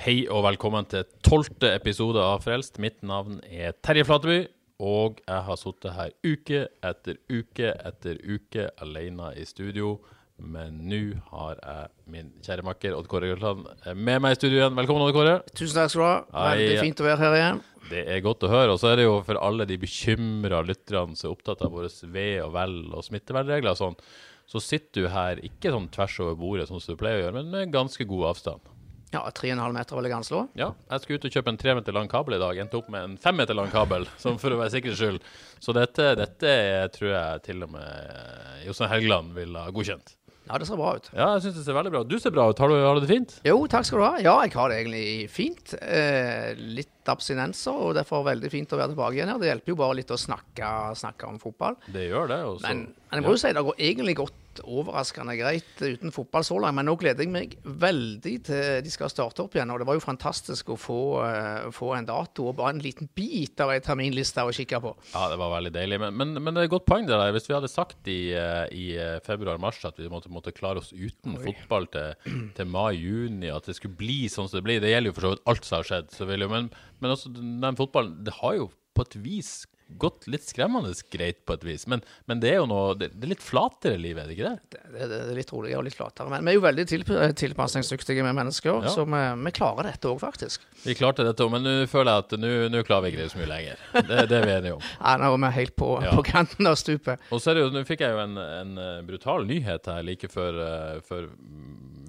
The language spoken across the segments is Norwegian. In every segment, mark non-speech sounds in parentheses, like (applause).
Hei og velkommen til tolvte episode av Frelst. Mitt navn er Terje Flateby, og jeg har sittet her uke etter uke etter uke alene i studio. Men nå har jeg min kjære makker Odd Kåre Gulland med meg i studio igjen. Velkommen, Odd Kåre. Tusen takk skal du ha. Veldig fint å være her igjen. Det er godt å høre. Og så er det jo for alle de bekymra lytterne som er opptatt av våre ve og vel og smittevernregler og sånn, så sitter du her ikke sånn tvers over bordet, sånn som du pleier å gjøre, men med ganske god avstand. Ja, Tre og en halv meter vil jeg anslå. Ja, jeg skulle ut og kjøpe en 3 meter lang kabel i dag. Endte opp med en 5 meter lang kabel, (laughs) som for å være sikkerhets skyld. Så dette, dette tror jeg til og med Jostein Helgeland vil ha godkjent. Ja, det ser bra ut. Ja, jeg syns det ser veldig bra ut. Du ser bra ut. Har du, har du det fint? Jo, takk skal du ha. Ja, jeg har det egentlig fint. Eh, litt abstinenser, og derfor veldig fint å være tilbake igjen her. Det hjelper jo bare litt å snakke, snakke om fotball. Det gjør det. Også. Men, men jeg må jo si det går egentlig gått overraskende greit uten fotball så langt. Men nå gleder jeg meg veldig til de skal starte opp igjen. Og det var jo fantastisk å få, uh, få en dato og bare en liten bit av ei terminliste å kikke på. Ja, det var veldig deilig. Men, men, men det er et godt poeng det der. Hvis vi hadde sagt i, eh, i eh, februar-mars at vi måtte, måtte klare oss uten fotball til, til mai-juni, at det skulle bli sånn som det blir Det gjelder jo for så vidt alt som har skjedd. Så vil jo, men, men også den fotballen Det har jo på et vis gått litt skremmende greit, på et vis. Men, men det er jo noe Det, det er litt flatere livet, er det ikke det? Det, det, det er litt roligere og litt flatere. Men vi er jo veldig tilp tilpasningsdyktige med mennesker, Ja. så vi, vi klarer dette òg, faktisk. Vi klarte dette, men nå føler jeg at nå klarer vi ikke det så mye lenger. Det, det er vi enige om. (laughs) Ja, nå er vi helt på, Ja. på kanten av stupet. Og så er det jo, nå fikk jeg jo en, en eh, brutal nyhet her like før, eh, før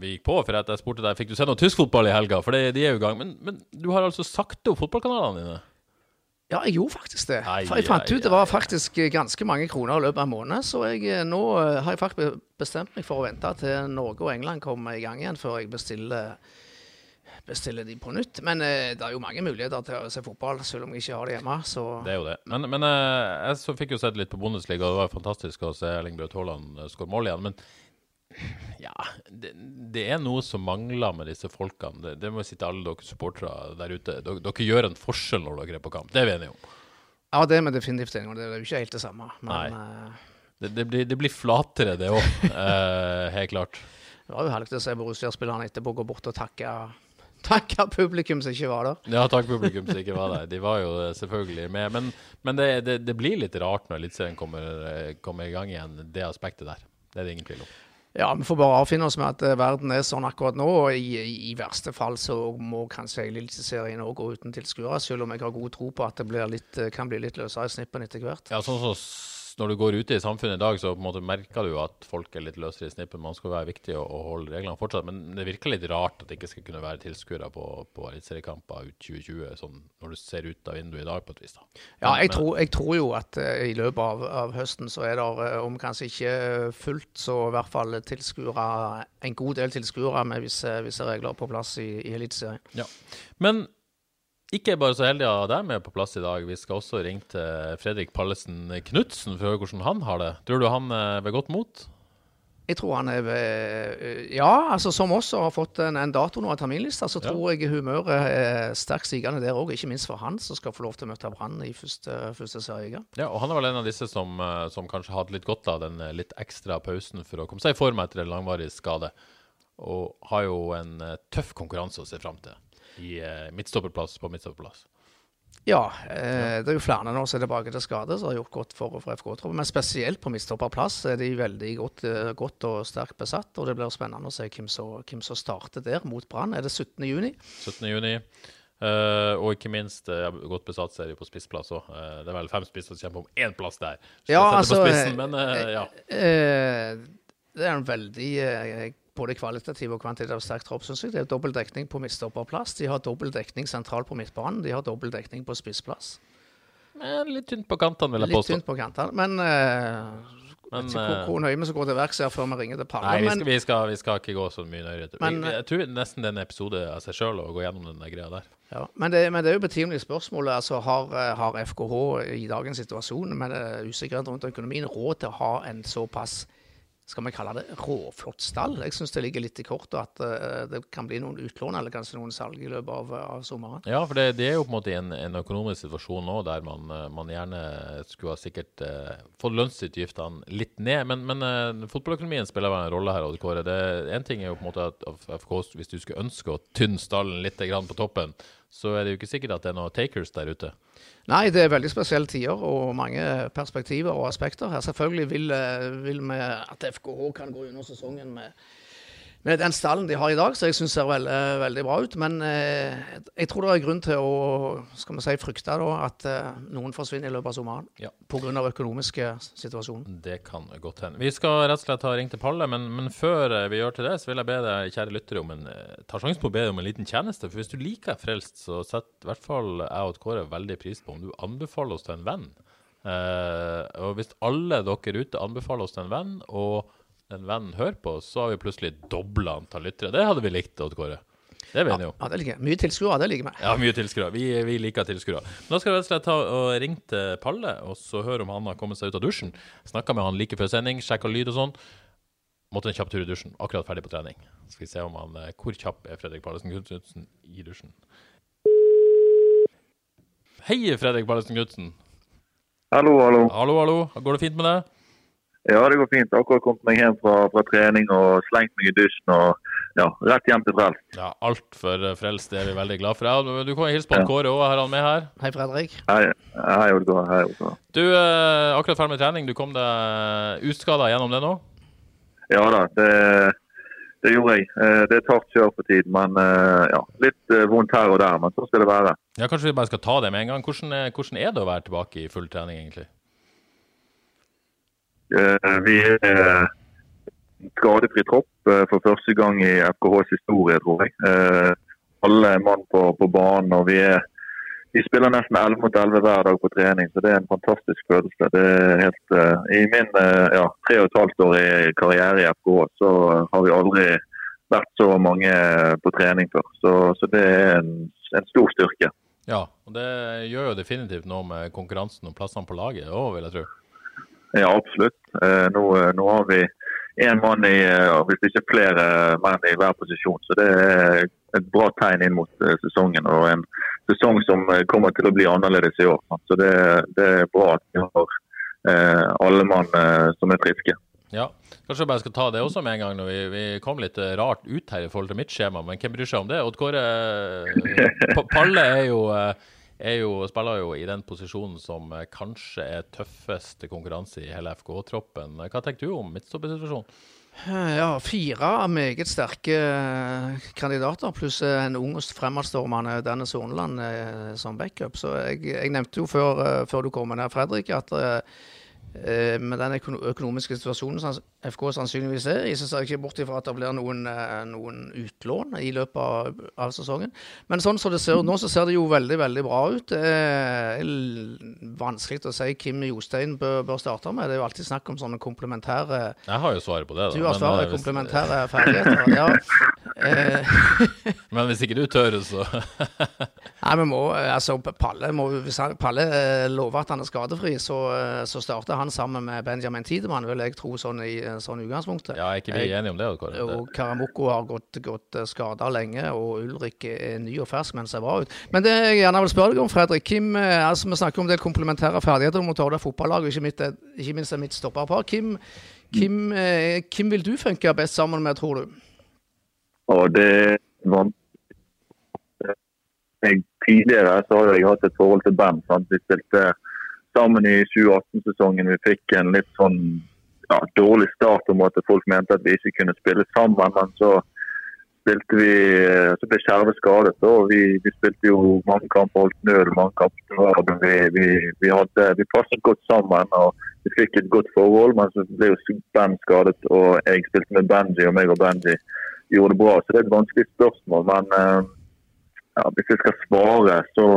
vi gikk på. For jeg spurte deg fikk du se noe tysk fotball i helga, for det, de er jo i gang. Men, men du har altså sagt opp fotballkanalene dine? Ja, jeg gjorde faktisk det. Ai, For jeg fant ai, ut det var faktisk ganske mange kroner i løpet av en måned. Så jeg, eh, nå eh, har jeg faktisk bestemt meg for å vente til Norge og England kommer i gang igjen, før jeg bestiller bestiller de på nytt. Men eh, det er jo mange muligheter til å se fotball, selv om jeg ikke har det hjemme. Så Det er jo det. Men, men eh, jeg så fikk jo sett litt på Bundesliga, og det var fantastisk å se Erling Braut Haaland skåre mål igjen. Men ja, det, det er noe som mangler med disse folkene. Det, det må si til alle dere supportere der ute. Dere, dere gjør en forskjell når dere er på kamp. Det er vi enige om. ja, det er vi definitivt enige om. Det er jo ikke helt det samme. Men eh, Det, det, blir, det blir flatere, det òg. (laughs) Eh, helt klart. det var jo herlig å se Borussia-spillerne etterpå gå bort og takke, takke publikum som ikke var der. Ja, takk publikum som ikke var der. De var jo eh, selvfølgelig med. Men, men det, det, det blir litt rart når Eliteserien kommer, eh, kommer i gang igjen, det aspektet der. Det er det ingen tvil om. Ja, vi får bare avfinne oss med at eh, verden er sånn akkurat nå. og I, i, verste fall så må kanskje Eliteserien òg gå uten tilskuere, selv om jeg har god tro på at det litt, eh, kan bli litt løsere i snippen etter hvert. Ja, sånn som s- når du går ute i samfunnet i dag, så på en måte merker du at folk er litt løsere i snippen. Man skal være viktig å, å holde reglene fortsatt, men det virker litt rart at det ikke skal kunne være tilskuere på, på eliteseriekamper ut 2020, sånn når du ser ut av vinduet i dag, på et vis. da. Ja, jeg Men- tror, jeg tror jo at uh, i løpet av, av høsten så er det, uh, om kanskje ikke fullt, så i hvert fall tilskuere, en god del tilskuere med visse, visse regler på plass i, i Eliteserien. Ja. Men ikke bare så heldig å ha deg med på plass i dag. Vi skal også ringe til Fredrik Pallesen Knutsen for å høre hvordan han har det. Tror du han er ved godt mot? Jeg tror han er ved eh, Ja, altså som oss har fått en, en dato nå av terminlista, så Ja. tror jeg humøret er sterkt stigende der òg. Ikke minst for han som skal få lov til å møte Brann i første, første serie. Ja, og han er vel en av disse som, eh, som kanskje hadde litt godt av den eh, litt ekstra pausen for å komme seg i form etter en langvarig skade. Og har jo en eh, tøff konkurranse å se fram til i eh, midtstopperplass på midtstopperplass. Ja, eh, det er jo flere nå som er tilbake til skade, som har gjort godt for, for FK-troppen. Men spesielt på midtstopperplass er de veldig godt, eh, godt og sterkt besatt. Og det blir spennende å se hvem som, starter der mot Brann. Er det 17. juni? 17. juni. Uh, og ikke minst uh, godt besatt ser vi på spissplass òg. det er vel fem spisser som kommer om én plass der. Så Ja, altså, spissen, men ja. Det er en veldig både kvalitativ og kvantitativ sterk tropp, syns jeg. Det er dobbel dekning på midtstopperplass. De har dobbel dekning sentralt på midtbanen. De har dobbel dekning på spissplass. Men Litt tynt på kantene, vil jeg Litt påstå. tynt på kantene. Men, uh, Men, ikke hvor, eh, hvor nøye vi skal gå til verks her før vi ringer til Palle. Nei, vi skal, vi, skal, vi skal ikke gå så mye nøyere. Men- vi, jeg tror nesten det er en episode av seg sjøl å gå gjennom den greia der. ja, men, det, men det er jo betimelig spørsmålet. Altså, har, eh, har FKH i dagens situasjon med usikkerhet rundt økonomien råd til å ha en såpass skal vi kalle det råflott stall? Jeg syns det ligger litt i kortet at uh, det kan bli noen utlån eller kanskje noen salg i løpet av, av sommeren. Ja, for det, det er jo på en måte en, en økonomisk situasjon nå der man, eh, man gjerne skulle ha sikkert uh, fått lønnsutgiftene litt ned. Men, men uh, fotballøkonomien spiller vel en rolle her, Odd Kåre. Én ting er jo på en måte at FK, hvis du skulle ønske å tynne stallen litt på toppen, så er det jo ikke sikkert at det er noen takers der ute. Nei, det er veldig spesielle tider og mange perspektiver og aspekter her. Selvfølgelig vil, eh, vil vi at FKH kan gå under sesongen med, med den stallen de har i dag, som jeg syns ser veldig, veldig bra ut. Men eh, jeg tror det er grunn til å skal vi si, frykte da, at eh, noen forsvinner i løpet av sommeren Ja. pga. økonomiske situasjonen. Det kan godt hende. Vi skal rett og slett ha ringt til Palle, men, men før eh, vi gjør til det, så vil jeg be deg, kjære lyttere, om en, eh, ta sjansen på å be deg om en liten tjeneste. For hvis du liker Frelst, så setter i hvert fall jeg og Kåre veldig pris på om du anbefaler oss til en venn. Eh, og hvis alle dere ute anbefaler oss til en venn, og den venn hører på, så har vi plutselig dobla antall lyttere. Det hadde vi likt, Odd Kåre. Det er vi enige om. Ja, det liker jeg. Mye tilskuere, det liker vi. Ja, mye tilskuere. Vi, vi liker tilskuere. Nå Da skal vi rett og slett ta og ringe til Palle og så høre om han har kommet seg ut av dusjen. Snakka med han like før sending, sjekka lyd og sånn. Måtte en kjapp tur i dusjen. Akkurat ferdig på trening. Så skal vi se om han, eh, hvor kjapp er Fredrik Pallesen Knutsen i dusjen. Hei, Fredrik Pallesen Knutsen. Hallo, hallo. Hallo, hallo. Går det fint med deg? Ja, det går fint. Akkurat kommet meg hjem fra, fra trening og slengt meg i dusjen og ja, rett hjem til frelst. Ja, altfor frelst. Det er vi veldig glad for. Ja, du kan hilse på Ja. Kåre òg. Har han med her? Hei, Fredrik. Hei, hei, Oddgar. Hei, Olga. Du, eh, akkurat ferdig med trening. Du kom deg utskada gjennom det nå? Ja da, det, det gjorde jeg. Eh, Det er hardt kjør for tid, men eh, ja, litt eh, vondt her og der. Men så skal det være. Ja, Kanskje vi bare skal ta det med en gang. Hvordan hvordan er det å være tilbake i full trening, egentlig? Eh, Vi er skadefri tropp eh, for første gang i FKHs historie, tror jeg. Eh, Alle er mann på, på banen, og vi er vi spiller nesten 11 mot 11 hver dag på trening, så det er en fantastisk følelse. Det er helt, I min tre og et halvt år i karriere i FKH, så har vi aldri vært så mange på trening før. Så, så det er en, en stor styrke. Ja, og det gjør jo definitivt noe med konkurransen om plassene på laget òg, vil jeg tro. Ja, absolutt. Eh, nå, nå har vi én mann i, eh, hvis ikke flere menn i hver posisjon. Så det er et bra tegn inn mot eh, sesongen. Og en sesong som eh, kommer til å bli annerledes i år. Så det, det er bra at vi har eh, alle mann eh, som er friske. Ja, Kanskje jeg bare skal ta det også med en gang. når Vi, vi kom litt eh, rart ut her i forhold til mitt skjema, men hvem bryr seg om det? Odd Kåre eh, (laughs) Palle er jo, eh, jo, spiller jo i den posisjonen som eh, kanskje er tøffest konkurranse i hele FK-troppen. Hva tenker du om midtstoppersituasjonen? Eh, Ja, fire meget sterke eh, kandidater, pluss en ung og fremadstormende Dennis Horneland som backup. Så jeg, jeg nevnte jo før, før du kom ned, Fredrik, at med den økonomiske situasjonen som FK sannsynligvis er i, så ser jeg ikke bort ifra at det blir noen, eh, noen utlån i løpet av, av sesongen. Men sånn som det ser ut nå, så ser det jo veldig veldig bra ut. Det er vanskelig å si hvem Jostein bør, bør starte med. Det er jo alltid snakk om sånne komplementære Jeg har jo svaret på det. da. du har svaret eh, komplementære ferdigheter. Ja. (laughs) Eh, (laughs) Men hvis ikke du tør, så (laughs) nei, vi må, eh, altså, Palle, må, hvis han, Palle eh, lover at han er skadefri, så, så starter han sammen med Benjamin Tidemann, vil jeg tro, sånn i sånn utgangspunktet. Ja, er ikke vi enige om det? Kåre? Og Karamoko har gått, gått skada lenge, og Ulrik er ny og fersk, men ser bra ut. Men det jeg gjerne vil spørre deg om, Fredrik Kim, altså Vi snakker om del komplementære ferdigheter mot Horda fotballag, og ikke, mitt, ikke minst mitt stopperpar. Kim, Kim, Kim vil du funke best sammen med, tror du? Og det var jeg, Tidligere så har jeg hatt et forhold til band. Sant? Vi spilte sammen i 2018-sesongen. Vi fikk en litt sånn ja, dårlig start om at folk mente at vi ikke kunne spille sammen. Men så spilte vi Så ble Skjerve skadet. Og vi, vi spilte jo mange kamper, holdt nød mange kamper. Vi, vi, vi, hadde, vi passet godt sammen og vi fikk et godt forhold. Men så ble jo Ben skadet, og jeg spilte med Benji, og meg og Benji gjorde det bra. Så det er et vanskelig spørsmål. Men eh, ja, hvis jeg skal svare, så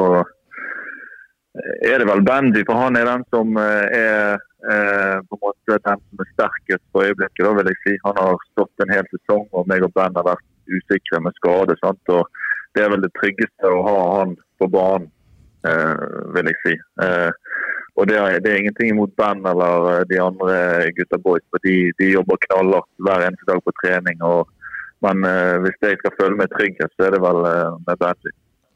er det vel Benji, for han er den som eh, er eh, på en måte den som er sterkest for øyeblikket. da vil jeg si. Han har stått en hel sesong, og meg og Ben har vært usikre med skade. sant? Og Det er vel det tryggeste å ha han på banen, eh, vil jeg si. Eh, og det er, det er, ingenting imot Ben eller eh, de andre gutta boys, for de, de jobber knallhardt hver eneste dag på trening. og men uh, hvis jeg skal føle meg trygg, så er det vel uh, med Benji.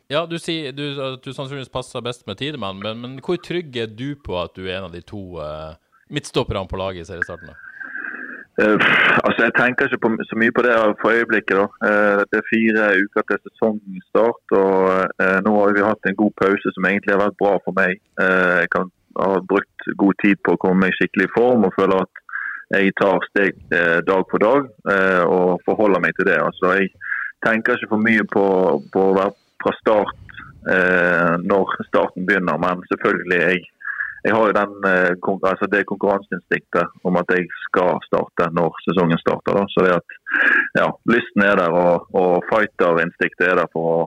Ja, du sier du, at du sannsynligvis passer best med Tidemann, men, men, hvor trygg er du på at du er en av de to uh, midtstopperne på laget i seriestarten? Uh, altså Jeg tenker ikke på, så mye på det for øyeblikket. da. Uh, det er fire uker til sesongstart, og uh, nå har vi hatt en god pause som egentlig har vært bra for meg. jeg kan har brukt god tid på å komme meg skikkelig i form og føler at jeg tar steg dag for dag og forholder meg til det. Altså Jeg tenker ikke for mye på, på å være fra start eh, når starten begynner. Men selvfølgelig, jeg, jeg har jo den, eh, altså det konkurranseinstinktet om at jeg skal starte når sesongen starter. Da. Så det at ja, lysten er der og, og fighter-instinktet er der for å,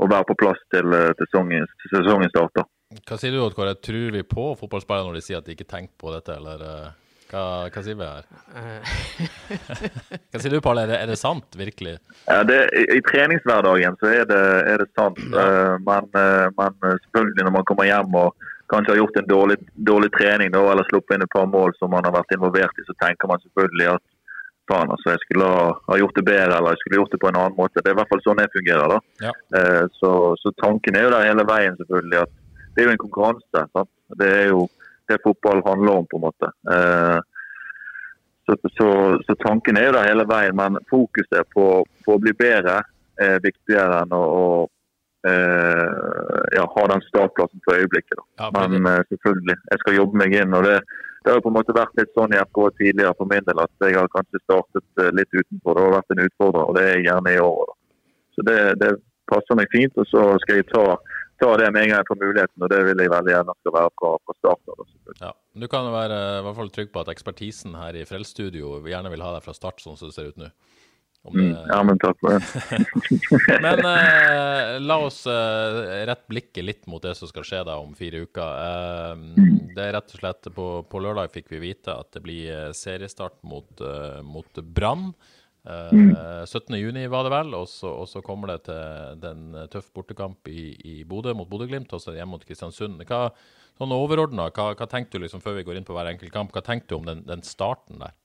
å, være på plass til, eh, til sesongen, sesongen starter. Hva sier du, Oddkåre? Tror vi på fotballspillere når de sier at de ikke tenker på dette, eller? Eh? Hva, hva, sier vi her? hva sier du, Pål? Er, er det, sant, virkelig? Ja, det, i, I treningshverdagen så er det, er det sant. Ja. Uh, men, uh, men, selvfølgelig når man kommer hjem og kanskje har gjort en dårlig, dårlig trening da, eller sluppet inn et par mål som man har vært involvert i, så tenker man selvfølgelig at faen, altså, jeg skulle ha, ha, gjort det bedre eller jeg skulle gjort det på en annen måte. Det er i hvert fall sånn jeg fungerer. da. Ja. Uh, så, så, tanken er jo der hele veien selvfølgelig at det er jo en konkurranse. Sant? Det er jo det fotball handler om, på en måte. Eh, så, så, så, tanken er jo der hele veien, men fokuset på, på å bli bedre er viktigere enn å, å eh, ja, ha den startplassen for øyeblikket. Ja, men eh, selvfølgelig, jeg skal jobbe meg inn. og det, det har på en måte vært litt sånn i FK tidligere for min del at jeg har kanskje startet litt utenfor. Det har vært en utfordrer, og det er jeg gjerne i år. Så det, det passer meg fint. Og så skal jeg ta ta det med en gang jeg får muligheten, og det vil jeg veldig gjerne skal være fra, fra starten av. Ja, du kan være i hvert fall trygg på at ekspertisen her i Frelsstudio gjerne vil ha deg fra start, sånn som det ser ut nå. Det... Mm, ja, men takk for det. (laughs) men eh, la oss eh, rette blikket litt mot det som skal skje da om fire uker. Eh. Det er rett og slett På, på lørdag fikk vi vite at det blir eh, seriestart mot, uh, mot Brann. Mm. 17.6 var det vel, og så, og så, kommer det til den tøff bortekamp i, i Bodø mot Bodø-Glimt, og så hjemme mot Kristiansund. Hva, sånn overordna, hva, hva tenkte du liksom før vi går inn på hver enkelt kamp, hva tenkte du om den, den starten der?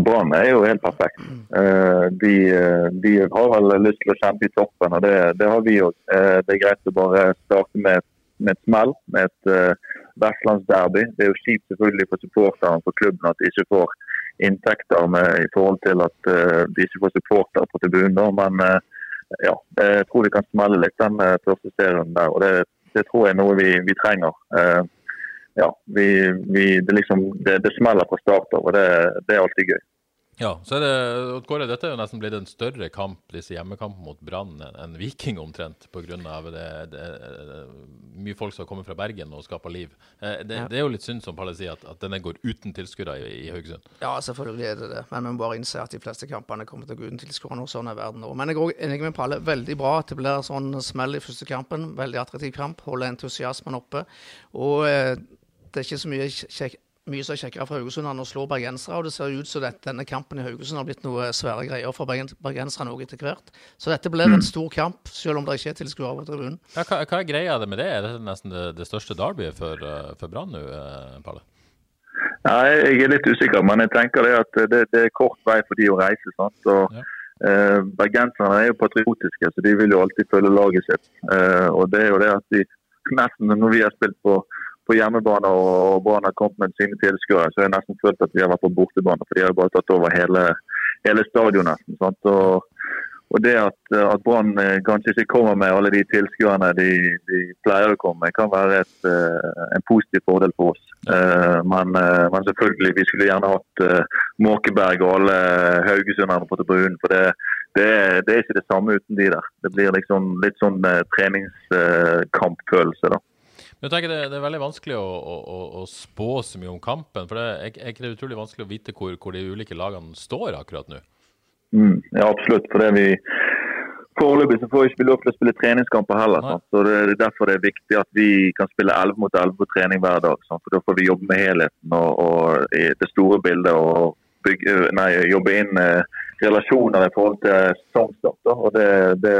Brann er jo helt perfekt. Uh, de, de, har vel lyst til å kjempe i toppen, og det, det har vi òg. Uh, det er greit å bare starte med, med et smell, med et uh, vestlandsderby. Det er jo kjipt selvfølgelig for supporterne for klubben at de ikke får inntekter med, i forhold til at uh, de ikke får supportere på tribunen. Men uh, ja, jeg tror vi kan smelle litt den uh, første serien der. og Det, det tror jeg er noe vi, vi trenger. ja, vi, vi, det, liksom, det, det, smeller fra start av, og det, det er alltid gøy. Ja, så er det, Kåre, Dette er jo nesten blitt en større kamp, disse hjemmekampene mot Brann, enn Viking omtrent. Pga. Det, det, det, mye folk som har kommet fra Bergen og skaper liv. Eh, det, ja. det, er jo litt synd, som Palle sier, at, at denne går uten tilskuere i, i, Haugesund. Ja, selvfølgelig er det det. Men vi må bare innse at de fleste kampene kommer til å gå uten tilskuere nå. Sånn er verden nå. Men jeg er også enig med Palle. Veldig bra at det blir sånn smell i første kampen. Veldig attraktiv kamp. Holder entusiasmen oppe. Og eh, det er ikke så mye kjekt mye som er kjekkere for Haugesund enn å slå bergensere. Og det ser ut som denne kampen i Haugesund har blitt noe svære greier for bergenserne òg etter hvert. Så dette blir en stor kamp, selv om det ikke er tilskuere på tribunen. Ja, hva, hva, er greia med det? Er det nesten det, det største derbyet for, uh, for Brann nå, uh, Palle? Nei, jeg er litt usikker, men jeg tenker det at det, det er kort vei for de å reise. sant? Og ja. eh, Bergenserne er jo patriotiske, så de vil jo alltid følge laget sitt. og det er jo det at de nesten når vi har spilt på hjemmebane og Brann har kommet med sine tilskuere, så har jeg nesten følt at vi har vært på bortebane. For de har bare tatt over hele, hele stadion nesten. Og, og, det at, at Brann eh, kanskje ikke kommer med alle de tilskuerne de, de, pleier å komme med, kan være et, eh, en positiv fordel for oss. Eh, men, men, selvfølgelig, vi skulle gjerne hatt Måkeberg og alle haugesunderne på tribunen. for det det, det, er ikke det samme uten de der. Det blir liksom litt sånn treningskampfølelse. da. Jeg tenker det, det, er veldig vanskelig å, å, å, spå så mye om kampen. for det er, er ikke det utrolig vanskelig å vite hvor, hvor de ulike lagene står akkurat nå? Mm, ja, absolutt. For det vi Foreløpig så får vi ikke lov til å spille treningskamper heller. Sant? Så det er derfor det er viktig at vi kan spille 11 mot 11 på trening hver dag. Sant? For Da får vi jobbe med helheten og, og i det store bildet og bygge, nei, jobbe inn eh, relasjoner i forhold til sesongstart. Og det, det,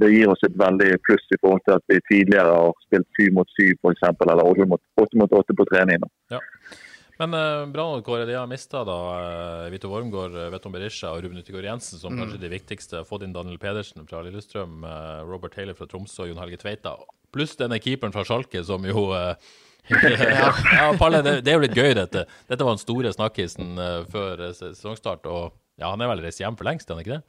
det gir oss et veldig pluss i forhold til at vi tidligere har spilt 7 mot 7 f.eks. eller 8 mot 8 mot åtte på trening. da. Men uh, Brann Kåre, de har mista uh, Vito Wormgård, uh, Veton Berisha og Ruben Utegård Jensen som kanskje de viktigste. Fått inn Daniel Pedersen fra Lillestrøm, uh, Robert Taylor fra Tromsø og Jon Helge Tveita. Pluss denne keeperen fra Schalke som jo eh, (laughs) (laughs) ja, ja, Palle, det, det er jo litt gøy, dette. Dette var den store snakkisen uh, før sesongstart. Og ja, han er vel reist hjem for lengst, er han ikke det?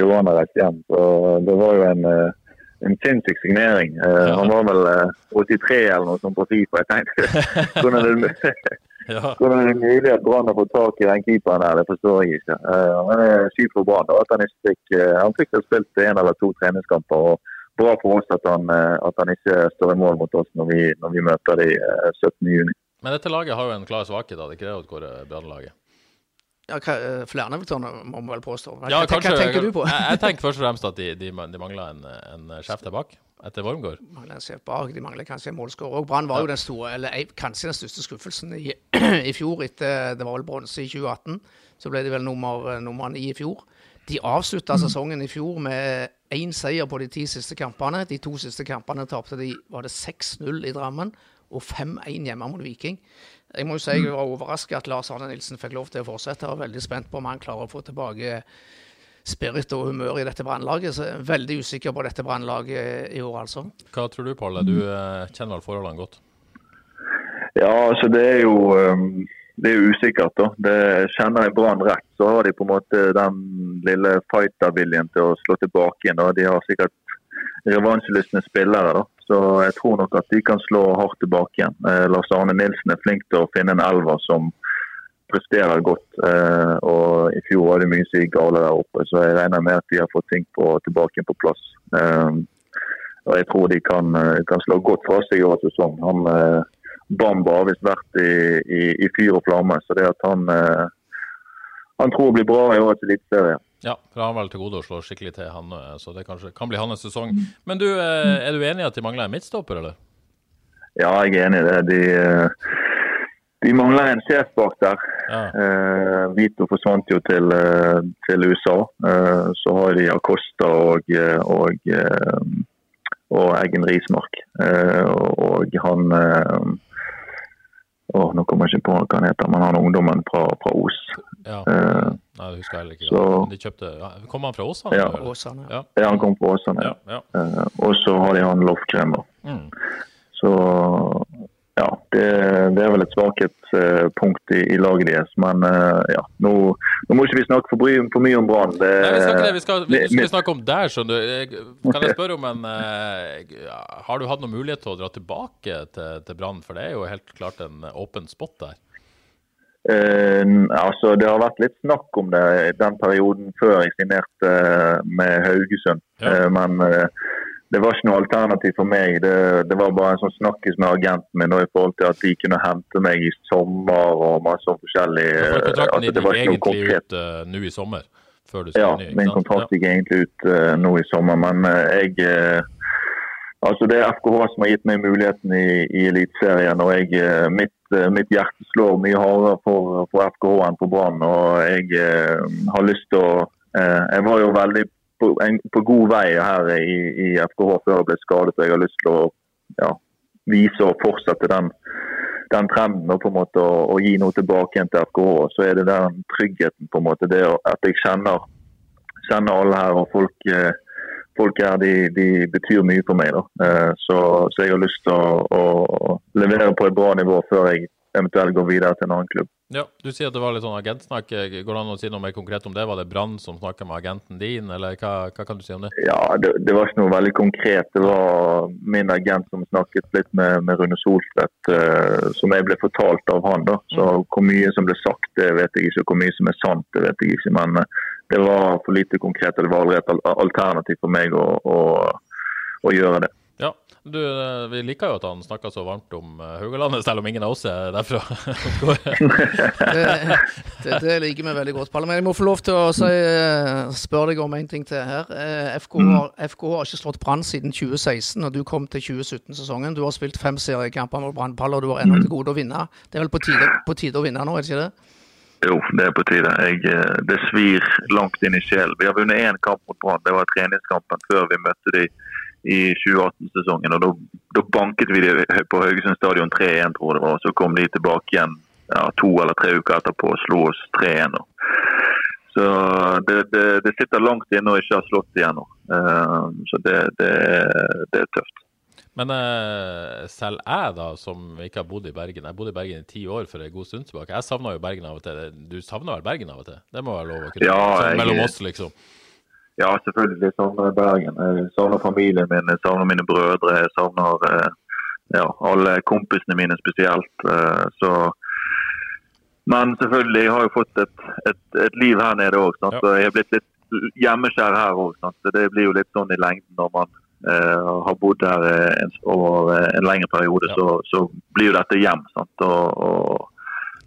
Jo, han har reist hjem. Så det var jo en, eh, en sinnssyk signering. Eh, Ja. Han var vel eh, 83 eller noe sånt på Fifa. Jeg tenkte, hvordan er det, Ja. hvordan er det mulig at Brann har fått tak i den keeperen her? Det forstår jeg ikke. Eh, Han er syk for Brann. han fikk, eh, han fikk spilt en eller to treningskamper. og Bra for oss at han, eh, at han ikke står i mål mot oss når vi, når vi møter de eh, 17. juni. Men dette laget har jo en klar svakhet, da. Det er ikke det, Odd Kåre, Brann-laget? Ja, hva- eh, Flere Evertoner må man vel påstå. Hva, Ja, hva, hva tenker du på? Jeg, jeg (laughs) tenker først og fremst at de, de, de mangler en, en sjef der bak, etter Wormgård. mangler en sjef bak, de mangler kanskje en målskårer. Og Brann var jo den store, eller kanskje den største skuffelsen i, (clears throat) i fjor. etter Det var vel bronse i 2018. Så ble de vel nummer, nummer ni i fjor. De avslutta sesongen i fjor med én seier på de ti siste kampene. De to siste kampene tapte de var det 6-0 i Drammen og 5-1 hjemme mot Viking. Jeg må jo si jeg var overraska at Lars Arne Nilsen fikk lov til å fortsette. og veldig spent på om han klarer å få tilbake spirit og humør i dette brannlaget. Så jeg er veldig usikker på dette brannlaget i år, altså. Hva tror du, Palle? Du eh, kjenner vel forholdene godt? Ja, altså det er jo um, det er jo usikkert. da. Det Kjenner jeg Brann rett, så har de på en måte den lille fighterviljen til å slå tilbake igjen. da. De har sikkert revansjelystne spillere. da. Så jeg tror nok at de kan slå hardt tilbake igjen. Eh, Lars Arne Nilsen er flink til å finne en elver som presterer godt. Eh, og I fjor var det mye som gikk galt der oppe, så jeg regner med at de har fått ting på, tilbake på plass. Eh, og Jeg tror de kan, eh, kan slå godt fra seg i årets sesong. Han, eh, Bamba har visst vært i, i, i fyr og flamme, så det at han, eh, han tror blir bra i årets eliteserie. Ja, for han har vel til gode å slå skikkelig til, han, eh, så det kanskje kan bli hans sesong. Men du, eh, er du enig i at de mangler en midtstopper, eller? Ja, jeg er enig i det. De, eh, de mangler en sjef bak der. Ja. Eh, Vito forsvant jo til, til USA. Eh, så har de Acosta og, og, og Eggen Rismark. Eh, og han Åh, nå kommer jeg ikke på hva han heter, men han er ungdommen fra, fra Os. ja. Eh, Nei, det husker jeg heller ikke. så- de kjøpte ja, Kom han fra Åsane? Ja. Åsane. Ja. ja, han kom fra Åsane. Ja, ja. Eh, og så har de han Lofkremmer. Mm. Så ja, det, det er vel et svakhetspunkt i, i laget deres. Men eh, ja, nå, nå må ikke vi snakke for, for mye om Brann. Vi. Vi skal, vi, skal snakke om der, skjønner du. Kan jeg (laughs) spørre om en eh, Har du hatt noen mulighet til å dra tilbake til, til Brann? For det er jo helt klart en åpen spot der. Uh, altså, det har vært litt snakk om det den perioden før jeg signerte eh, med Haugesund. Ja. Uh, men eh, det var ikke noe alternativ for meg. Det, det var bare en sånn snakkes med agenten min i forhold til at de kunne hente meg i sommer og masse sånn forskjellig. For eh, kontrakten altså, det var ikke noe konkret. ut uh, nå i sommer. Før du Ja, ny, min kontrakt gikk egentlig ut uh, nå i sommer, men uh, jeg Altså Det er FKH som har gitt meg muligheten i, i Eliteserien. og jeg, mitt, mitt hjerte slår mye hardere for, for FKH enn for Brann. og Jeg har lyst til å Jeg var jo veldig på, en, på god vei her i, i FKH før jeg ble skadet. og Jeg har lyst til å ja, vise og fortsette den, den trenden og på en måte å, å gi noe tilbake igjen til FKH. Så er det den tryggheten, på en måte, det at jeg kjenner, kjenner alle her og folk. Eh, folk her de, de betyr mye for meg. da. Eh, Så, så jeg har lyst til å, å levere på et bra nivå før jeg eventuelt går videre til en annen klubb. Ja, Du sier at det var litt sånn agentsnakk. Går det an å si noe mer konkret om det? Var det Brann som snakka med agenten din, eller hva, hva kan du si om det? Ja, det, det var ikke noe veldig konkret. Det var min agent som snakket litt med, med Rune Solstedt, uh, som jeg ble fortalt av han. da. Så Hvor mye som ble sagt, det vet jeg ikke. Hvor mye som er sant, det vet jeg ikke. Men uh, det var for lite konkret. Det var allerede et alternativ for meg å, å, å gjøre det. Du, eh, vi liker jo at han snakker så varmt om eh, Haugalandet, selv om ingen av oss er derfra. (laughs) Det, det, det liker vi veldig godt. Palle. Men jeg må få lov til å si, eh, spørre deg om en ting til her. FK har, FK har ikke slått Brann siden 2016, og du kom til 2017-sesongen. Du har spilt fem seriekamper mot Brann, Palle, og du har ennå til gode å vinne. Det er vel på tide, på tide å vinne nå, er det ikke det? Jo, det er på tide. Jeg, det svir langt inn i sjelen. Vi har vunnet én kamp mot Brann. Det var treningskampen før vi møtte de i 2018-sesongen. og da, banket vi de på Haugesund stadion 3-1, tror jeg det var. Så kom de tilbake igjen ja, to eller tre uker etterpå og slo oss 3-1. da. Så det, det, det sitter langt inne å ikke ha slått igjen nå. Eh, så det, det, det er tøft. Men eh, selv jeg, da, som ikke har bodd i Bergen Jeg bodde i Bergen i ti år for en god stund tilbake. Jeg savna jo Bergen av og til. Du savner vel Bergen av og til? Det må være lov å kunne Ja, sånn jeg- Mellom oss, liksom. Ja, selvfølgelig savner jeg Bergen. Jeg savner familien min, jeg savner mine brødre. Jeg savner eh, ja, alle kompisene mine spesielt. eh, Så Men selvfølgelig, jeg har jo fått et, et, et liv her nede òg. Ja. Jeg er blitt litt hjemmeskjær her òg. Det blir jo litt sånn i lengden når man eh, har bodd her eh, en, over eh, en lengre periode. Ja. Så, så blir jo dette hjem. Og, og eh,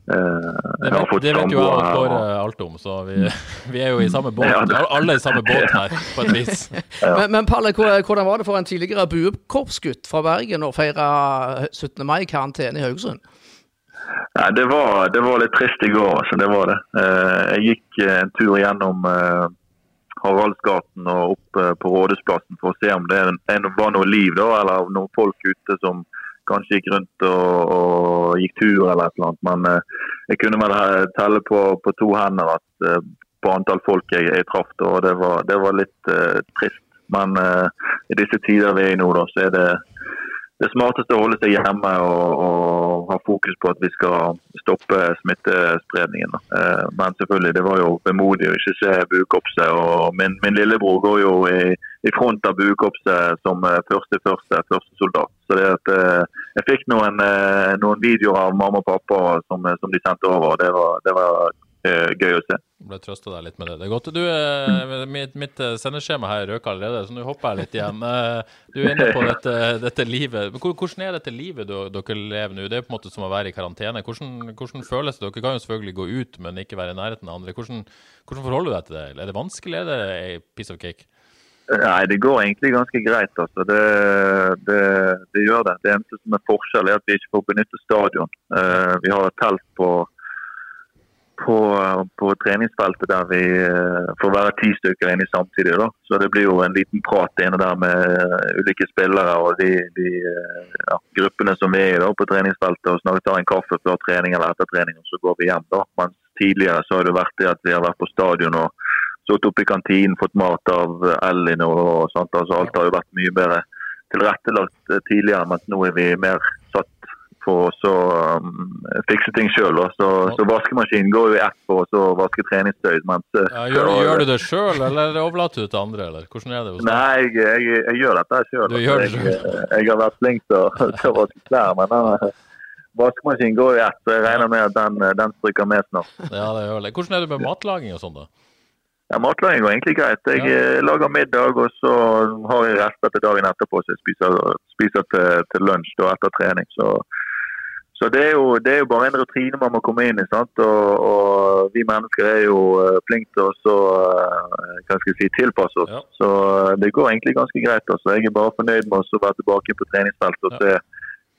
Det vet, det vet jo jeg og Kåre alt om, så vi, (laughs) vi er jo i samme båt. (laughs) Alle i samme båt her, (laughs) på et vis. Men, men Palle, hvordan var det for en tidligere buekorpsgutt fra Bergen å feire 17. mai i karantene i Haugesund? Nei, det var, det var litt trist i går, altså. Det var det. Eh, jeg gikk eh, en tur gjennom eh, Haraldsgaten og opp eh, på Rådhusplassen for å se om det var noe liv, da, eller noen folk ute som kanskje gikk rundt og, og gikk tur eller et eller annet. Men eh, jeg kunne vel telle på, på to hender at eh, på antall folk jeg, jeg traff, og det var, det var litt eh, trist. Men eh, i disse tider vi er i nå, da, så er det det smarteste å holde seg hjemme og, og ha fokus på at vi skal stoppe smittespredningen. Eh, Men selvfølgelig, det var jo vemodig å ikke se buekorpset. og Min, min lillebror går jo i, i front av buekorpset som eh, første, første, første soldat. Så det at eh, Jeg fikk noen, noen videoer av mamma og pappa som, som de sendte over. Det var, det var gøy å se. Ble trøsta deg litt med det. Det er godt. Du, eh, mitt, mitt eh, sendeskjema her røker allerede, så nå hopper jeg litt igjen. Eh, Du er inne på dette, (laughs) dette livet. Hvordan er dette livet dere lever nå? Det er på en måte som å være i karantene. Hvordan, hvordan føles det? Dere kan jo selvfølgelig gå ut, men ikke være i nærheten av andre. Hvordan, hvordan forholder du deg til det? Er det vanskelig, eller er det en piece of cake? Nei, det går egentlig ganske greit. altså. Det, det, det gjør det. Det eneste som er forskjell, er at vi ikke får benytte stadion. Uh, vi har et telt på, på, på treningsfeltet der vi eh, får være ti stykker inne samtidig. da. Så det blir jo en liten prat inne der med eh, ulike spillere og de, de eh, ja, gruppene som er da, på treningsfeltet. og Snakker tar en kaffe før trening eller etter trening, og så går vi hjem. da. Mens tidligere så har det vært det at vi har vært på stadion og sittet oppe i kantinen, fått mat av Elinor og sånt. Altså, alt har jo vært mye bedre tilrettelagt tidligere, mens nå er vi mer satt for å så, um, fikse ting sjøl. Så, så vaskemaskinen går jo i ett på å så vaske treningstøy. Mens, eh, Ja, gjør, gjør du det sjøl, eller overlater du det til andre? Eller? Hvordan er det hos? Nei, jeg, jeg, jeg gjør dette sjøl. Gjør det jeg, jeg har vært flink til å, (laughs) vaske klær, men den, vaskemaskinen går i ett, så jeg regner med at den, den stryker med snart. Ja, det gjør det. Hvordan er det med matlaging og sånn, da? Ja, Matlaging går egentlig greit. Jeg Ja. eh, lager middag, og så har jeg rester til dagen etterpå, så jeg spiser, spiser til, til lunsj da, etter trening. Så, så det, er jo, det er jo bare en rutine man må komme inn i. sant? Og, og vi mennesker er jo eh, flinke til å så, eh, hva skal jeg si, tilpasse oss. Ja. Så eh, det går egentlig ganske greit. altså. Jeg er bare fornøyd med å være tilbake på treningsfeltet og se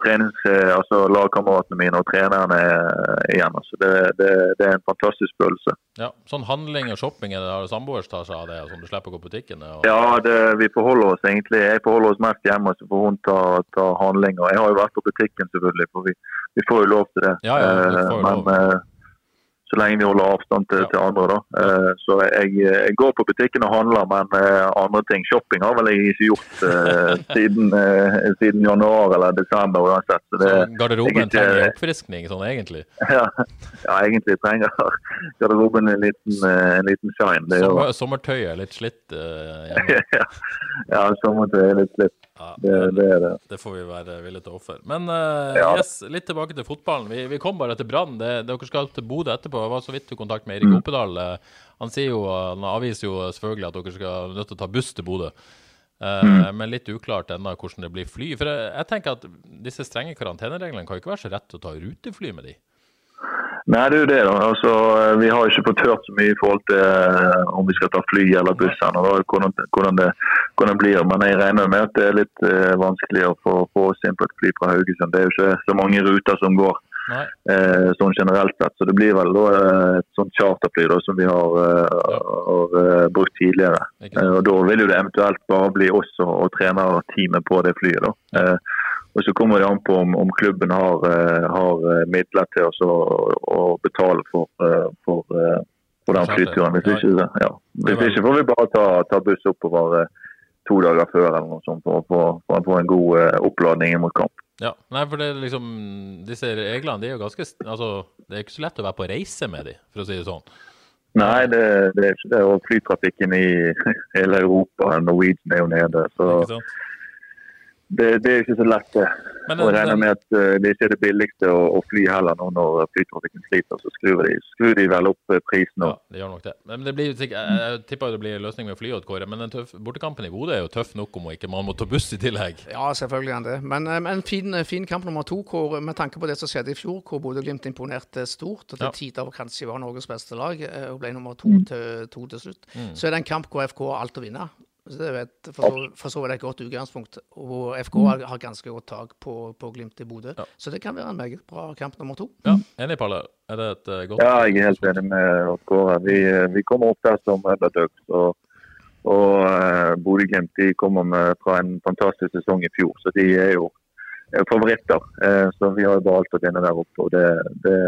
trenings, eh, altså lagkameratene mine og trenerne eh, igjen. altså. Det, det, det er en fantastisk følelse. Ja, Sånn handling og shopping, er det har samboer tar seg av det, sånn du slipper å gå på butikken? Og... Ja, det, vi forholder oss egentlig. Jeg forholder oss mest hjemme, så får hun ta, ta handling. Og jeg har jo vært på butikken, selvfølgelig, for vi, vi får jo lov til det. Ja, ja, du får jo lov. Men lov. eh, så lenge vi holder avstand til, Ja. til andre, da. Eh, Så jeg, jeg går på butikken og handler, men eh, andre ting, shopping har vel jeg ikke gjort eh, (laughs) siden, siden januar eller desember uansett. Så det, Så garderoben ikke- trenger oppfriskning, sånn egentlig? (laughs) ja, ja, egentlig trenger (laughs) garderoben en liten, en liten shine. Det Sommer, sommertøyet er litt slitt ja, ja sommertid er litt slitt. Ja, Det, det er det. Det får vi være villige til å ofre. Men uh, Ja. yes, litt tilbake til fotballen. Vi, vi kom bare til Brann. Dere skal til Bodø etterpå. Jeg var så vidt i kontakt med Erik Mm. Oppedal. Eh, Han jo, han avviser jo selvfølgelig at dere skal nødt til å ta buss til Bodø. Mm. Men litt uklart ennå hvordan det blir fly. For jeg, jeg tenker at disse strenge karantenereglene kan jo ikke være så rett å ta rutefly med de. Nei, det er jo det. da. Altså, eh, vi har ikke fått hørt så mye i forhold til eh, om vi skal ta fly eller buss hvordan, hvordan, det, hvordan det blir. Men jeg regner med at det er litt vanskeligere vanskelig å få, få oss inn på et fly fra Haugesund. Det er jo ikke så mange ruter som går eh, sånn generelt sett. Så det blir vel da eh, et sånt charterfly da, som vi har, eh, har eh, brukt tidligere. Eh, og Da vil jo det eventuelt bare bli oss og, og trenerteamet på det flyet. da. Eh, og Så kommer det an på om, om klubben har, eh, har eh, midler til oss å, å betale for, eh, for, for den flyturen. Hvis ikke, ja. Hvis ikke får vi bare ta, ta buss oppover to dager før eller noe sånt for, å få- en god oppladning mot kamp. Ja, nei, for det er liksom Disse reglene de er jo ganske Altså, det er ikke så lett å være på reise med de, for å si det sånn. Nei, det, det er ikke det. Og flytrafikken i (laughs) hele Europa, Norwegian er jo nede. Så? Det, det er ikke så lett. det. Men Og regner med at eh, det ikke er det billigste å, å fly heller nå når flytrafikken sliter. Så skrur de, skrur de vel opp prisen nå. Ja, det gjør nok det. Men det blir jeg, jeg tipper det blir en løsning med flyet, Kåre. Men den tøff, bortekampen i Bodø er jo tøff nok om ikke man må ta buss i tillegg. Ja, selvfølgelig er det. Men eh, en fin, fin kamp nummer to hvor, med tanke på det som skjedde i fjor, hvor Bodø-Glimt imponerte stort og til Ja. tider kanskje var Norges beste lag eh, og ble nummer to, til, to til slutt, så er det en kamp hvor FK har alt å vinne. Så det er så, for så vidt et godt utgangspunkt. Og FK har, har ganske godt tak på, på Glimt i Bodø. Ja. Så det kan være en meget bra kamp nummer to. Ja, Enig, Palle? Er det et eh, godt Ja, jeg er helt enig med Odd Vi, eh, vi kommer opp der som underdogs. Og, og uh, Bodø-Glimt de kommer med, fra en fantastisk sesong i fjor, så de er jo er favoritter. Eh, så vi har jo bare alt å vinne der oppe. og det, det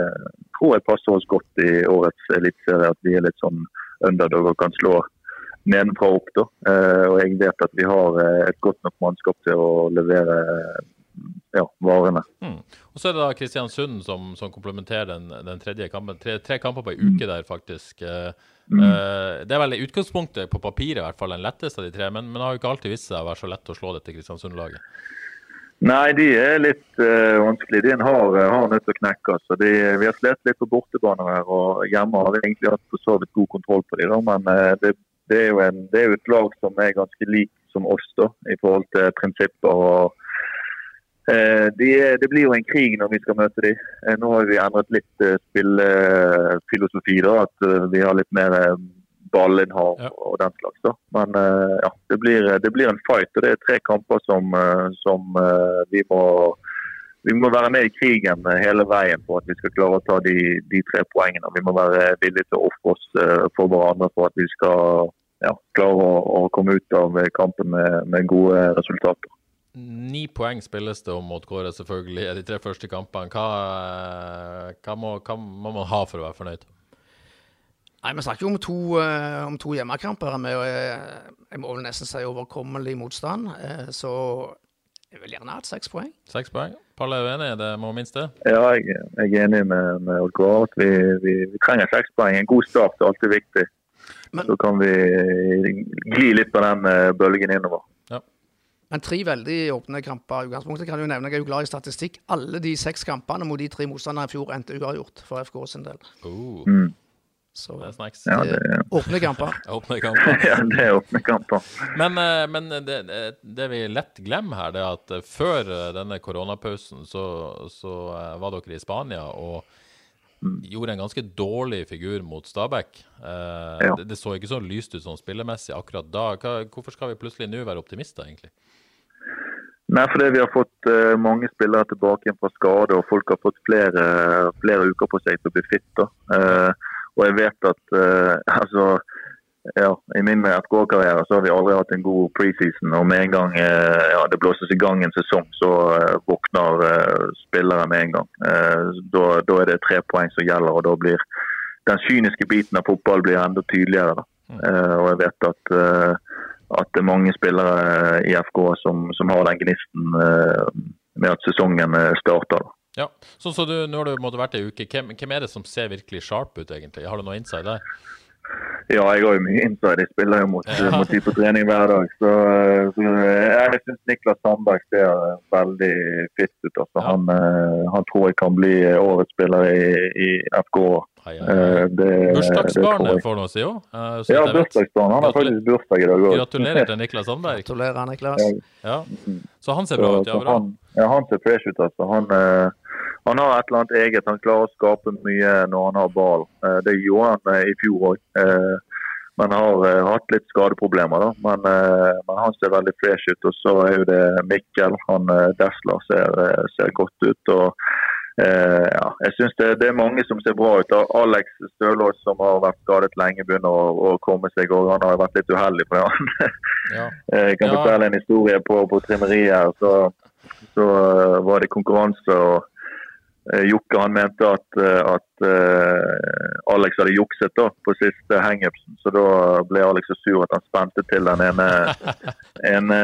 tror jeg passer oss godt i årets eliteserie, at vi er litt sånn underdog og kan slå nedenfra og opp. da. Eh, og jeg vet at vi har eh, et godt nok mannskap til å levere ja, varene. Mm. Og så er det da Kristiansund som, som komplementerer den, den tredje kampen. Tre, tre kamper på ei uke der, faktisk. Eh, eh, det er vel i utgangspunktet, på papiret i hvert fall, den letteste av de tre, men, men det har jo ikke alltid vist seg å være så lett å slå dette Kristiansund-laget. Nei, de er litt uh, vanskelig. De en hard, hard nøtt å knekke. Altså. De, vi har slitt litt på bortebane her, og hjemme har vi egentlig hatt for så vidt god kontroll på dem. Men uh, det, det, er en, det er jo et lag som er ganske lik som oss da, i forhold til prinsipper. og eh, de Det blir jo en krig når vi skal møte dem. Eh, nå har vi endret litt eh, spillefilosofi. da, At eh, vi har litt mer eh, ballinnhav Ja. og den slags. da. Men eh, ja, det blir, det blir en fight. og Det er tre kamper som, som vi må vi må være med i krigen eh, hele veien for at vi skal klare å ta de, de tre poengene. Vi må være villige til å ofre oss eh, for hverandre for at vi skal ja, klare å, å komme ut av kampen med, med gode resultater. Ni poeng spilles det om mot Kåre, selvfølgelig, i de tre første kampene. Hva, eh, hva, må, hva må man ha for å være fornøyd? Nei, Vi snakker jo om to, eh, om to hjemmekamper med eh, jeg må vel nesten si overkommelig motstand. Eh, så jeg vil gjerne hatt seks poeng. Seks poeng. Palle, er uenig, enig? Det må minst det? Ja, jeg, jeg er enig med, med Odd Kåre at vi, vi, vi trenger seks poeng. En god start er alltid viktig. Men- Så kan vi gli litt på den eh, bølgen innover. Men tre veldig åpne kamper. i utgangspunktet kan du jo nevne, Jeg er jo glad i statistikk. Alle de seks kampene mot de tre motstanderne i fjor endte uavgjort for FK sin del. Oh, Mm. Så det er snacks. Ja, det er (laughs) åpne kamper. (laughs) åpne kamper. (laughs) ja, det er åpne kamper. Men, eh, men det, det- vi lett glemmer her, det er at eh, før eh, denne koronapausen så, så var dere i Spania og gjorde en ganske dårlig figur mot Stabæk. Eh, Ja. det, det så ikke så lyst ut sånn spillemessig akkurat da. Hva, hvorfor skal vi plutselig nå være optimister, egentlig? Nei, fordi vi har fått uh, mange spillere tilbake igjen fra skade, og folk har fått flere, flere uker på seg til å bli fit. da. Og jeg vet at uh, (laughs) altså, ja, I min FK-karriere så har vi aldri hatt en god preseason. og Med en gang uh, ja, det blåses i gang en sesong, så uh, våkner spillere med en gang. Da, da er det tre poeng som gjelder, og da blir den kyniske biten av fotball blir enda tydeligere. Eh, og jeg vet at at det er mange spillere i FK som, som har den gnisten med at sesongen starter. da. Ja, sånn så du, Nå har du måtte vært ei uke. Hvem, hvem er det som ser virkelig sharp ut, egentlig? Har du noe inside der? Ja, jeg har jo mye inside. Jeg spiller jo mot, (laughs) Ja. mot de på trening hver dag. Så, så jeg syns Niklas Sandberg ser veldig fit ut. Altså. Ja. Han, eh, han tror jeg kan bli årets spiller i, i FK. Ai, ai, Eh, det- Bursdagsbarnet får noe å si òg. Ja, bursdagsbarn. Han har faktisk bursdag i dag òg. Gratulerer til Niklas Sandberg. Gratulerer, Niklas. Ja. Så han ser bra ut, ja. Bra. han, ja, han ser fresh ut, altså. Han, eh, han har et eller annet eget. Han klarer å skape mye når han har ball. Eh, det gjorde han i fjor òg. Eh, men har hatt litt skadeproblemer, da. Men, men han ser veldig fresh ut. Og så er jo det Mikkel. Han Desler ser, ser godt ut. og eh, ja, jeg synes det, det er mange som ser bra ut. Alex Stølås, som har vært skadet lenge, begynner å, å komme seg. og Han har vært litt uheldig. for han (laughs) Ja. (laughs) Eh, Jeg kan Ja. fortelle en historie på, på trimmeriet. her, Så, så eh, var det konkurranse. og eh, Jokke han mente at, eh, at eh, Alex hadde jukset da, på siste hangupsen. Så da ble Alex så sur at han spente til den ene, (laughs) ene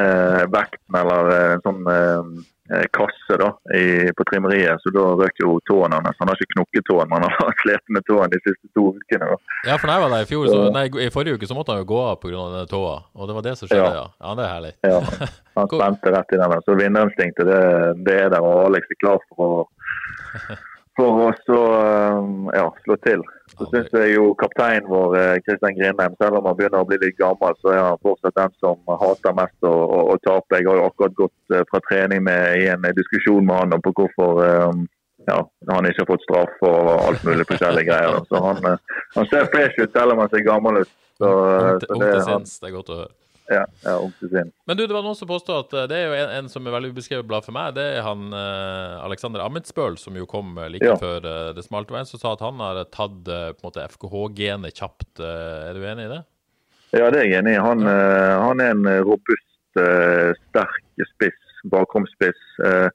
vekten, eller eh, en sånn eh, kasse da, i, på trimmeriet. Så da røk jo tåen hans. Han har ikke knukket tåen, men han har (laughs) slitt med tåen de siste to ukene. da. ja, for da var det i fjor, så, nei, i forrige uke så måtte han jo gå av pga. denne tåa. Og det var det som skjedde, ja. Ja. Ja, det er herlig. Ja, (laughs) han spente rett i den. Så vinnerinstinktet, det, det er der. Og Alex er klar for å, for å så, um, ja, slå til. Så syns jeg jo kapteinen vår, eh, Kristian Grindheim, selv om han begynner å bli litt gammel, så er han fortsatt den som hater mest å, å, å tape. Jeg har jo akkurat gått eh, fra trening med, i en diskusjon med han om på hvorfor um, ja, han ikke har fått straff og alt mulig forskjellige greier. Så han, eh, han ser fresh ut selv om han ser gammel ut. Så, eh, så det, han, det er godt å høre. Ja, ja, til. Men du, det var noen som påstod at eh, det er jo en, en som er veldig ubeskrevet blad for meg. Det er han eh, Alexander Amitsbøl, som jo kom eh, like Ja. før eh, det smalt. Og en som sa at han har tatt eh, på en måte FKH-genet kjapt. Eh, er du enig i det? Ja, det er jeg enig i. Han, eh, han er en robust, eh, sterk spiss, bakromspiss. eh,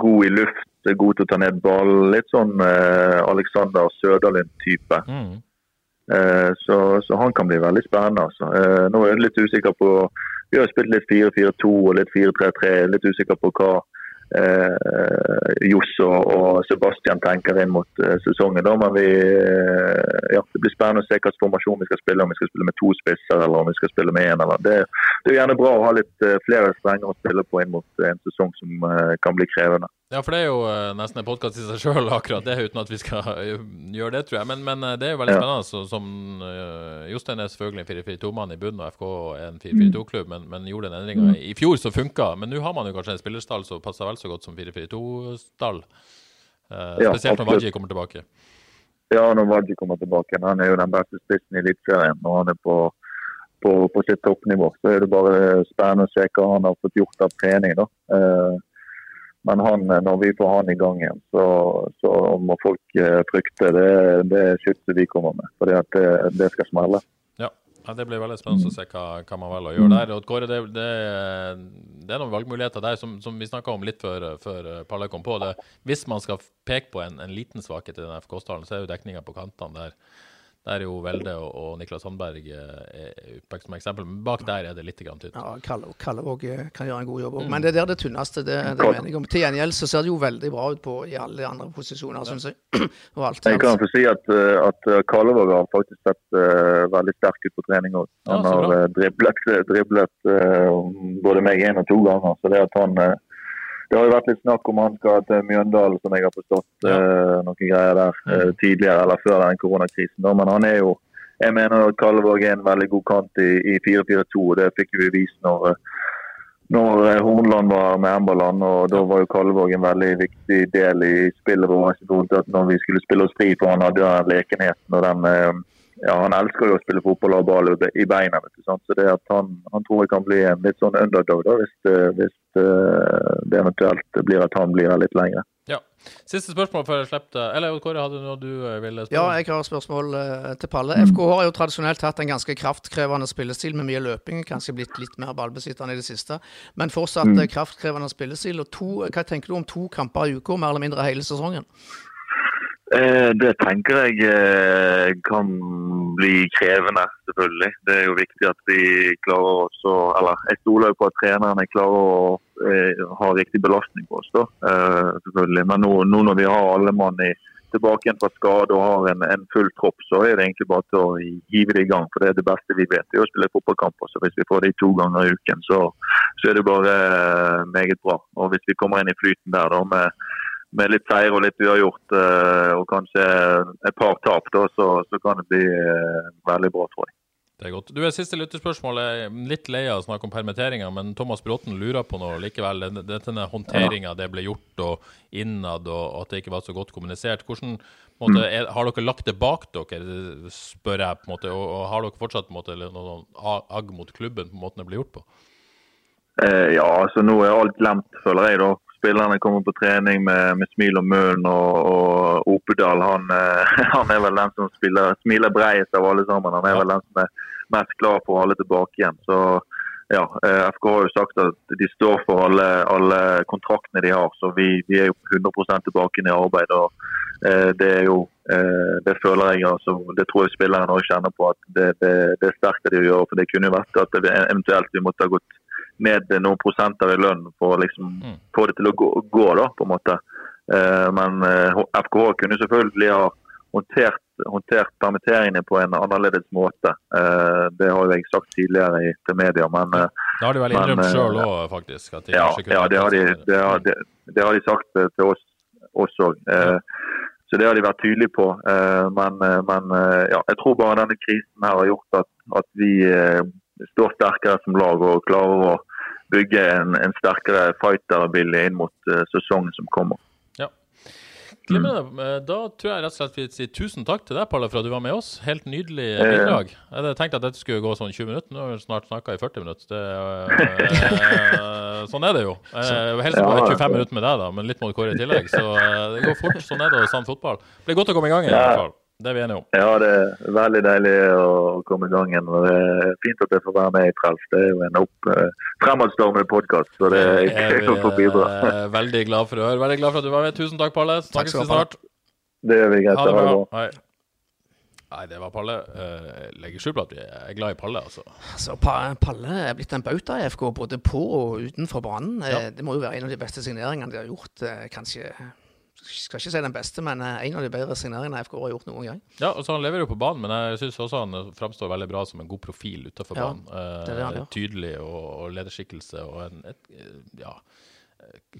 god i luft, god til å ta ned ball. Litt sånn eh, Alexander Søderlund-type. Mm. Eh, så, så han kan bli veldig spennende. Altså. Eh, nå er jeg litt usikker på Vi har spilt litt 4-4-2 og litt 4-3-3. Litt usikker på hva eh, Johs og, og Sebastian tenker inn mot eh, sesongen. Da. Men vi, ja, det blir spennende å se hvilken formasjon vi skal spille. Om vi skal spille med to spisser eller om vi skal spille med én. Det, det er gjerne bra å ha litt flere strenger å spille på inn mot en sesong som kan bli krevende. Ja, for det er jo eh, nesten en podkast i seg sjøl, akkurat det, uten at vi skal eh, gjøre det, tror jeg. Men, men eh, det er jo veldig spennende. Så, som uh, Jostein er selvfølgelig en 4-4-2-mann i bunnen, og FK er en 4-4-2-klubb, men, men gjorde den endringa i fjor som funka. Men nå har man jo kanskje en spillerstall som passer vel så godt som 4-4-2-stall. Uh, Ja, spesielt når. Waji kommer tilbake. Ja, når Wadji kommer tilbake. Han er jo den beste spissen i Eliteserien når han er på, på, på sitt toppnivå. Så er det bare spennende å se hva han har fått gjort av trening. da. Eh, Men han, når vi får han i gang igjen, så, så må folk eh, frykte det, det skytset vi kommer med. For det, det skal smelle. Ja. ja, Det blir veldig spennende å se hva, hva man velger å gjøre der. Og Kåre, det, det, det er noen valgmuligheter der som, som vi snakka om litt før, før Palle kom på. Hvis man skal peke på en, en liten svakhet i den FK-stallen, så er jo dekninga på kantene der. Der er jo Velde og, og Niklas Sandberg eh, er utpekt som eksempel, men bak der er det litt grann tynt. Ja, Kalle, Kallevåg eh, kan gjøre en god jobb òg. Men det er der det tynneste. Det, det Kalle- mener jeg om. Til gjengjeld så ser det jo veldig bra ut på i alle andre posisjoner, syns jeg. (clears throat) Og alt Jeg kan få si at, eh, at eh, Kallevåg har faktisk sett uh, veldig sterk ut på trening òg. Han ja, har eh, driblet, driblet uh, både meg én og to ganger. Så det at han eh, Det har jo vært litt snakk om han skal til Mjøndalen, som jeg har forstått. Ja. eh, noen greier der eh, tidligere eller før den koronakrisen. Men han er jo jeg mener at Kalvåg er en veldig god kant i, i 4-4-2, og det fikk vi vist når, eh, når eh, Hornland var med Emberland. og Da var jo Kalvåg en veldig viktig del i spillet vårt. Når vi skulle spille oss fri, for han hadde den lekenheten og den eh, ja, Han elsker jo å spille fotball og ha ball i beina. vet du, sant? Så det at han, han tror jeg kan bli en litt sånn underdog da, hvis, det- hvis eh, det eventuelt blir at han blir her litt lenger. Ja. Siste spørsmål før jeg slipper det. Eller Kåre, hadde du noe du eh, ville spørre Ja, jeg har et spørsmål eh, til Palle. FK har jo tradisjonelt hatt en ganske kraftkrevende spillestil med mye løping. Kanskje blitt litt mer ballbesittende i det siste, men fortsatt mm. kraftkrevende spillestil. Og to, hva tenker du om to kamper i uka, mer eller mindre hele sesongen? Eh, Det tenker jeg eh, kan bli krevende, selvfølgelig. Det er jo viktig at vi klarer oss å Eller jeg stoler jo på at trenerne klarer å eh, ha riktig belastning på oss, da. Selvfølgelig. Men nå, nå når vi har alle mann i, tilbake igjen fra skade og har en, en full tropp, så er det egentlig bare til å hive det i gang. For det er det beste vi vet, det er å spille fotballkamper. Så hvis vi får det to ganger i uken, så, så er det bare meget bra. Og hvis vi kommer inn i flyten der da med med litt seier og litt uavgjort eh, og kanskje et par tap, da, så, så kan det bli eh, veldig bra, tror jeg. Det er godt. Du, Siste lyttespørsmål. Jeg er litt lei av å snakke om permitteringer, men Thomas Bråten lurer på noe likevel. Denne håndteringa det ble gjort og innad, og at det ikke var så godt kommunisert. Hvordan måte, mm. er, Har dere lagt det bak dere, spør jeg, på en måte, og, og har dere fortsatt noe måte, noen agg mot klubben på måten det ble gjort på? Eh, ja, altså nå er alt glemt, føler jeg. da spillerne kommer på trening med, med smil om munnen. Og, og Opedal han, eh, (laughs) han, er vel den som spiller, smiler bredest av alle sammen. Han er vel den som er mest klar for alle tilbake igjen. Så ja, eh, FK har jo sagt at de står for alle, alle kontraktene de har. Så vi, vi er jo 100 tilbake i arbeid. og eh, Det er jo, eh, det føler jeg, altså, det tror jeg spillerne òg kjenner på. at det, det, det er sterkt det de gjør. for Det kunne jo vært at det, eventuelt vi måtte ha gått ned noen prosenter i lønn for å liksom mm. få det til å gå, gå da, på en måte. Eh, men eh, FKH kunne selvfølgelig ha håndtert, håndtert permitteringene på en annerledes måte. Eh, det har jo jeg sagt tidligere i, til media, men eh, Det har de vel innrømt sjøl òg, faktisk? De ja, ja det, har de, det, har, det, det, har de sagt til oss også. Eh, så det har de vært tydelige på. Eh, men, men ja, jeg tror bare denne krisen her har gjort at, at vi står sterkere som lag og klarer å bygge en, en sterkere fighterbilde inn mot uh, sesongen som kommer. Ja. Glimrende. Mm. Da tror jeg rett og slett vi sier tusen takk til deg, Palle, for at du var med oss. Helt nydelig eh. bidrag. Jeg hadde tenkt at dette skulle gå sånn 20 minutter. Nå har vi snart snakka i 40 minutter. Det, uh, (laughs) sånn er det jo. Uh, helst bare 25 minutter med deg, da, men litt du kåre i tillegg. Så det går fort. Sånn er det å sann fotball. Det blir godt å komme i gang i hvert fall. Det er vi enige om. Ja, det er veldig deilig å komme i gang igjen. og Det er fint at jeg får være med i Trelf. Det er jo en opp, uh, fremadstormende podkast, så det er jeg som får bidra. veldig glad for å høre. Veldig glad for at du var med. Tusen takk, Palle. Snakkes vi snart. Det gjør vi greit. Ha det bra. Hei. Nei, det var Palle. Jeg legger skjul på at vi er glad i Palle, altså. altså Palle er blitt en bauta i FK, både på og utenfor banen. Ja. Det må jo være en av de beste signeringene de har gjort, kanskje skal ikke si den beste, men eh, en av de bedre signeringene FK har gjort noen gang. Ja, og så Han leverer jo på banen, men jeg syns også han framstår veldig bra som en god profil utenfor ja, banen. Det det han, ja. Tydelig og, og lederskikkelse og en et, ja,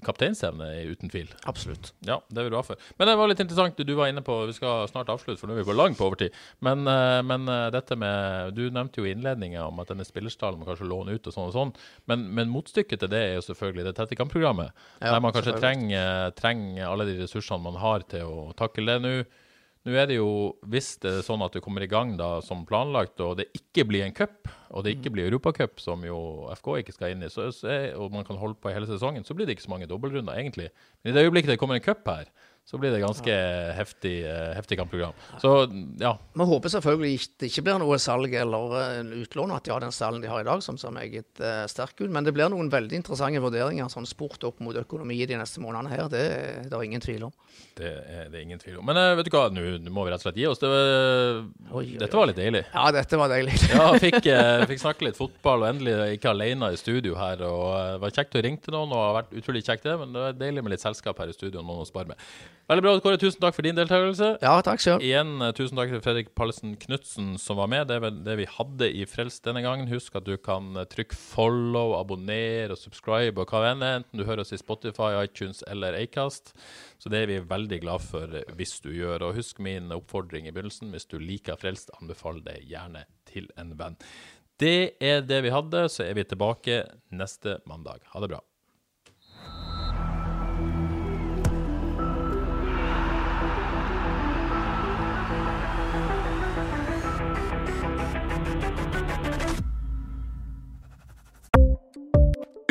kapteinsevne, uten tvil. Absolutt. Ja, det vil du ha for. Men det var litt interessant, du var inne på Vi skal snart avslutte, for nå er vi på lang på overtid. Men, eh, men eh, dette med Du nevnte jo i innledninga om at denne spillerstallen må kanskje låne ut og sånn og sånn. Men, men motstykket til det er jo selvfølgelig det tette kampprogrammet. Ja, der man kanskje trenger, trenger alle de ressursene man har til å takle det nå. Nå er det jo, Hvis det er sånn at du kommer i gang da som planlagt, og det ikke blir en cup, og det ikke blir Europacup, som jo FK ikke skal inn i, så, og man kan holde på hele sesongen, så blir det ikke så mange dobbeltrunder, egentlig. Men i det øyeblikket det kommer en cup her, så blir det ganske ja. heftig, uh, heftig kampprogram. Så ja. Vi håper selvfølgelig det ikke blir noe salg eller uh, utlån, at de har den stallen de har i dag, som ser meget uh, sterk ut. Men det blir noen veldig interessante vurderinger, sånn sport opp mot økonomi de neste månedene her. Det, det er ingen tvil om. Det er det ingen tvil om. Men uh, vet du hva, nå må vi rett og slett gi oss. Det var, oi, dette var litt deilig. Ja, dette var deilig. ja, fikk, fikk, snakke litt fotball, og endelig ikke alene i studio her. og Det var kjekt å ringe til noen, og har vært utrolig kjekt det, men det var deilig med litt selskap her i studio. noen å spare med. Veldig bra, Kåre. Tusen takk for din deltakelse. Ja, takk selv. Igjen uh, tusen takk til Fredrik Pallesen Knutsen som var med. Det er det vi hadde i Frelst denne gangen. Husk at du kan uh, trykke follow, abonner og subscribe og hva enn er. enten du hører oss i Spotify, iTunes eller Acast. Så det er vi veldig glad for uh, hvis du gjør. Og husk min oppfordring i begynnelsen. Hvis du liker Frelst, anbefal det gjerne til en venn. Det er det vi hadde. Så er vi tilbake neste mandag. Ha det bra.